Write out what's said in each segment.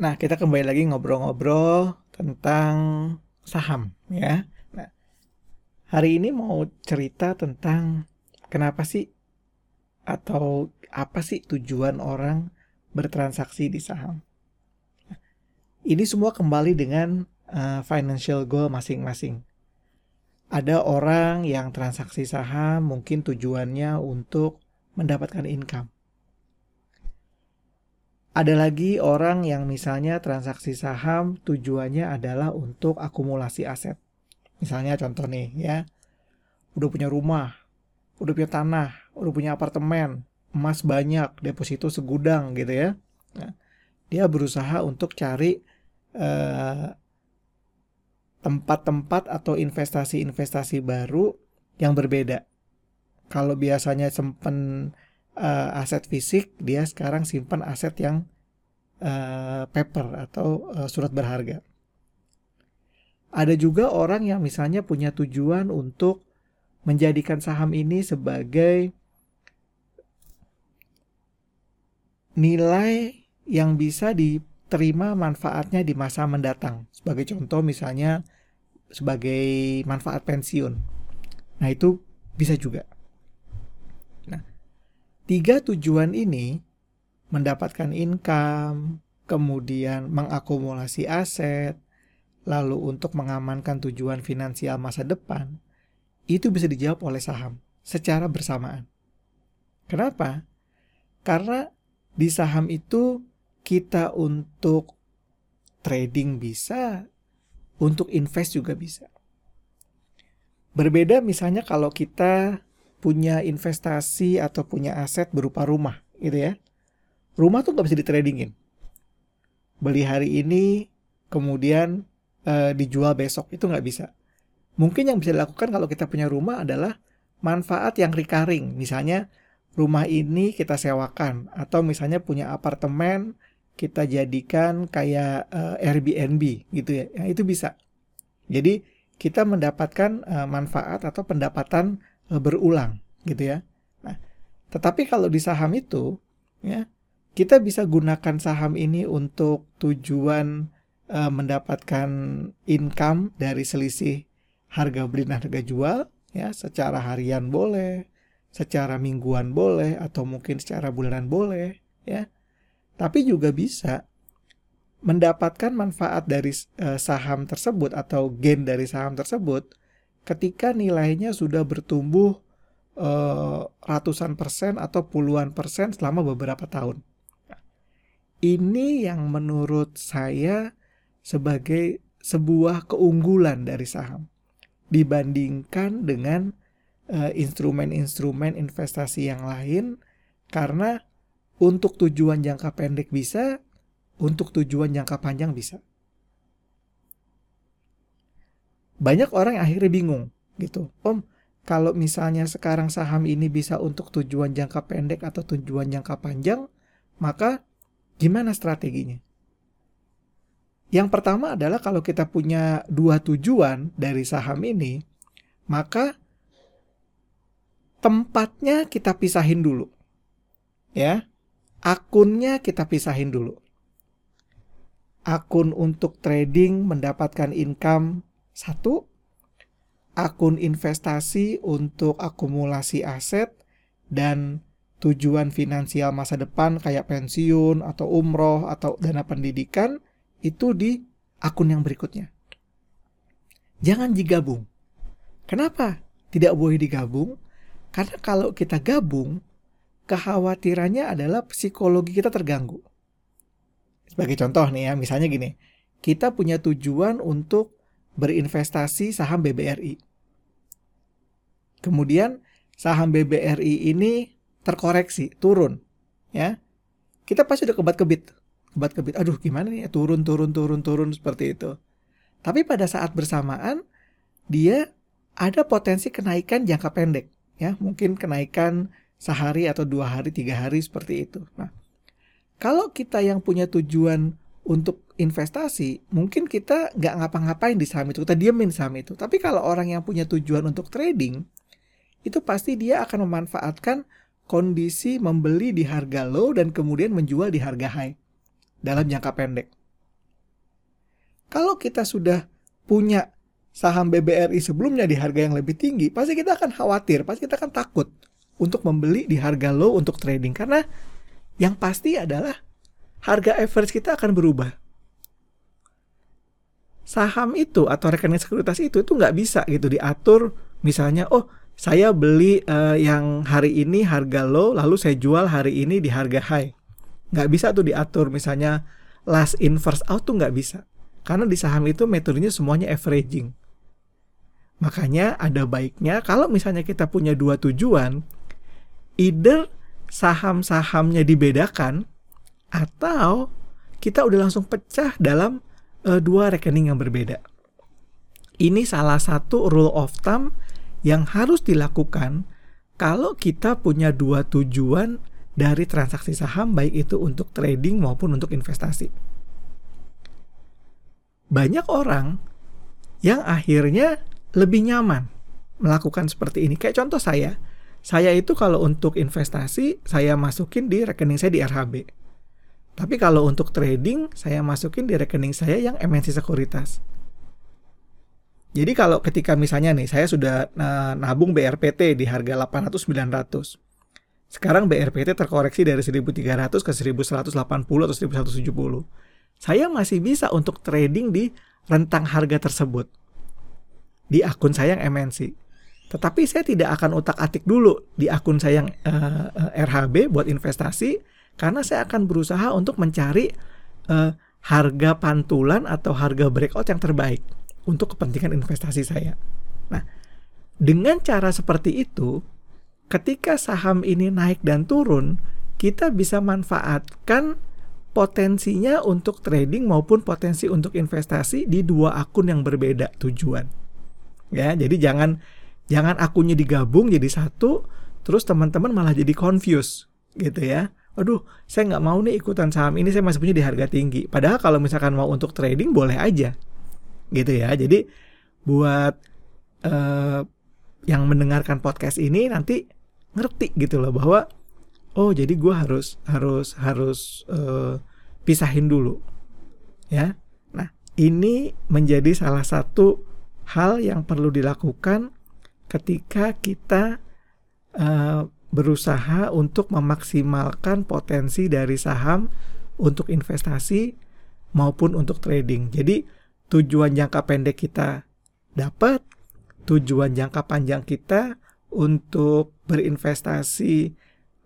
Nah, kita kembali lagi ngobrol-ngobrol tentang saham ya. Nah, hari ini mau cerita tentang kenapa sih atau apa sih tujuan orang bertransaksi di saham. Ini semua kembali dengan uh, financial goal masing-masing. Ada orang yang transaksi saham mungkin tujuannya untuk mendapatkan income ada lagi orang yang misalnya transaksi saham tujuannya adalah untuk akumulasi aset. Misalnya contoh nih ya, udah punya rumah, udah punya tanah, udah punya apartemen, emas banyak, deposito segudang gitu ya. Nah, dia berusaha untuk cari eh, tempat-tempat atau investasi-investasi baru yang berbeda. Kalau biasanya sempen uh, aset fisik, dia sekarang simpan aset yang uh, paper atau uh, surat berharga. Ada juga orang yang misalnya punya tujuan untuk menjadikan saham ini sebagai nilai yang bisa diterima manfaatnya di masa mendatang. Sebagai contoh misalnya sebagai manfaat pensiun. Nah, itu bisa juga. Tiga tujuan ini mendapatkan income, kemudian mengakumulasi aset, lalu untuk mengamankan tujuan finansial masa depan, itu bisa dijawab oleh saham secara bersamaan. Kenapa? Karena di saham itu kita untuk trading bisa, untuk invest juga bisa. Berbeda misalnya kalau kita punya investasi atau punya aset berupa rumah gitu ya. Rumah tuh nggak bisa ditradingin. Beli hari ini kemudian e, dijual besok itu nggak bisa. Mungkin yang bisa dilakukan kalau kita punya rumah adalah manfaat yang recurring. Misalnya rumah ini kita sewakan atau misalnya punya apartemen kita jadikan kayak e, Airbnb gitu ya. Yang itu bisa. Jadi kita mendapatkan e, manfaat atau pendapatan berulang gitu ya. Nah, tetapi kalau di saham itu ya kita bisa gunakan saham ini untuk tujuan uh, mendapatkan income dari selisih harga beli dan harga jual ya secara harian boleh, secara mingguan boleh atau mungkin secara bulanan boleh ya. Tapi juga bisa mendapatkan manfaat dari uh, saham tersebut atau gain dari saham tersebut ketika nilainya sudah bertumbuh uh, ratusan persen atau puluhan persen selama beberapa tahun. Ini yang menurut saya sebagai sebuah keunggulan dari saham dibandingkan dengan uh, instrumen-instrumen investasi yang lain karena untuk tujuan jangka pendek bisa, untuk tujuan jangka panjang bisa. Banyak orang yang akhirnya bingung gitu. Om, kalau misalnya sekarang saham ini bisa untuk tujuan jangka pendek atau tujuan jangka panjang, maka gimana strateginya? Yang pertama adalah kalau kita punya dua tujuan dari saham ini, maka tempatnya kita pisahin dulu. Ya. Akunnya kita pisahin dulu. Akun untuk trading mendapatkan income satu, akun investasi untuk akumulasi aset dan tujuan finansial masa depan kayak pensiun atau umroh atau dana pendidikan itu di akun yang berikutnya. Jangan digabung. Kenapa tidak boleh digabung? Karena kalau kita gabung, kekhawatirannya adalah psikologi kita terganggu. Sebagai contoh nih ya, misalnya gini, kita punya tujuan untuk berinvestasi saham BBRI. Kemudian saham BBRI ini terkoreksi, turun, ya. Kita pasti udah kebat-kebit, kebat-kebit. Aduh, gimana nih? Turun, turun, turun, turun seperti itu. Tapi pada saat bersamaan dia ada potensi kenaikan jangka pendek, ya. Mungkin kenaikan sehari atau dua hari, tiga hari seperti itu. Nah, kalau kita yang punya tujuan untuk investasi, mungkin kita nggak ngapa-ngapain di saham itu, kita diemin saham itu. Tapi kalau orang yang punya tujuan untuk trading, itu pasti dia akan memanfaatkan kondisi membeli di harga low dan kemudian menjual di harga high dalam jangka pendek. Kalau kita sudah punya saham BBRI sebelumnya di harga yang lebih tinggi, pasti kita akan khawatir, pasti kita akan takut untuk membeli di harga low untuk trading karena yang pasti adalah harga average kita akan berubah. Saham itu atau rekening sekuritas itu itu nggak bisa gitu diatur. Misalnya oh saya beli uh, yang hari ini harga low lalu saya jual hari ini di harga high. Nggak bisa tuh diatur. Misalnya last in first out tuh nggak bisa. Karena di saham itu metodenya semuanya averaging. Makanya ada baiknya kalau misalnya kita punya dua tujuan either saham-sahamnya dibedakan atau kita udah langsung pecah dalam uh, dua rekening yang berbeda. Ini salah satu rule of thumb yang harus dilakukan kalau kita punya dua tujuan dari transaksi saham baik itu untuk trading maupun untuk investasi. Banyak orang yang akhirnya lebih nyaman melakukan seperti ini. Kayak contoh saya, saya itu kalau untuk investasi saya masukin di rekening saya di RHB tapi kalau untuk trading, saya masukin di rekening saya yang MNC Sekuritas. Jadi kalau ketika misalnya nih, saya sudah eh, nabung BRPT di harga 800-900. Sekarang BRPT terkoreksi dari 1300 ke 1180 atau 1170. Saya masih bisa untuk trading di rentang harga tersebut. Di akun saya yang MNC. Tetapi saya tidak akan utak-atik dulu di akun saya yang uh, uh, RHB buat investasi karena saya akan berusaha untuk mencari uh, harga pantulan atau harga breakout yang terbaik untuk kepentingan investasi saya. Nah, dengan cara seperti itu, ketika saham ini naik dan turun, kita bisa manfaatkan potensinya untuk trading maupun potensi untuk investasi di dua akun yang berbeda tujuan. Ya, jadi jangan jangan akunnya digabung jadi satu, terus teman-teman malah jadi confused gitu ya aduh saya nggak mau nih ikutan saham ini saya masih punya di harga tinggi. Padahal kalau misalkan mau untuk trading boleh aja. Gitu ya. Jadi buat uh, yang mendengarkan podcast ini nanti ngerti gitu loh bahwa oh jadi gue harus harus harus uh, pisahin dulu. Ya. Nah ini menjadi salah satu hal yang perlu dilakukan ketika kita uh, berusaha untuk memaksimalkan potensi dari saham untuk investasi maupun untuk trading. Jadi tujuan jangka pendek kita dapat, tujuan jangka panjang kita untuk berinvestasi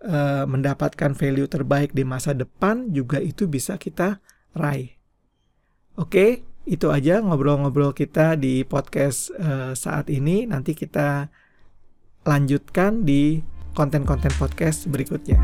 uh, mendapatkan value terbaik di masa depan juga itu bisa kita raih. Oke, itu aja ngobrol-ngobrol kita di podcast uh, saat ini. Nanti kita lanjutkan di konten-konten podcast berikutnya.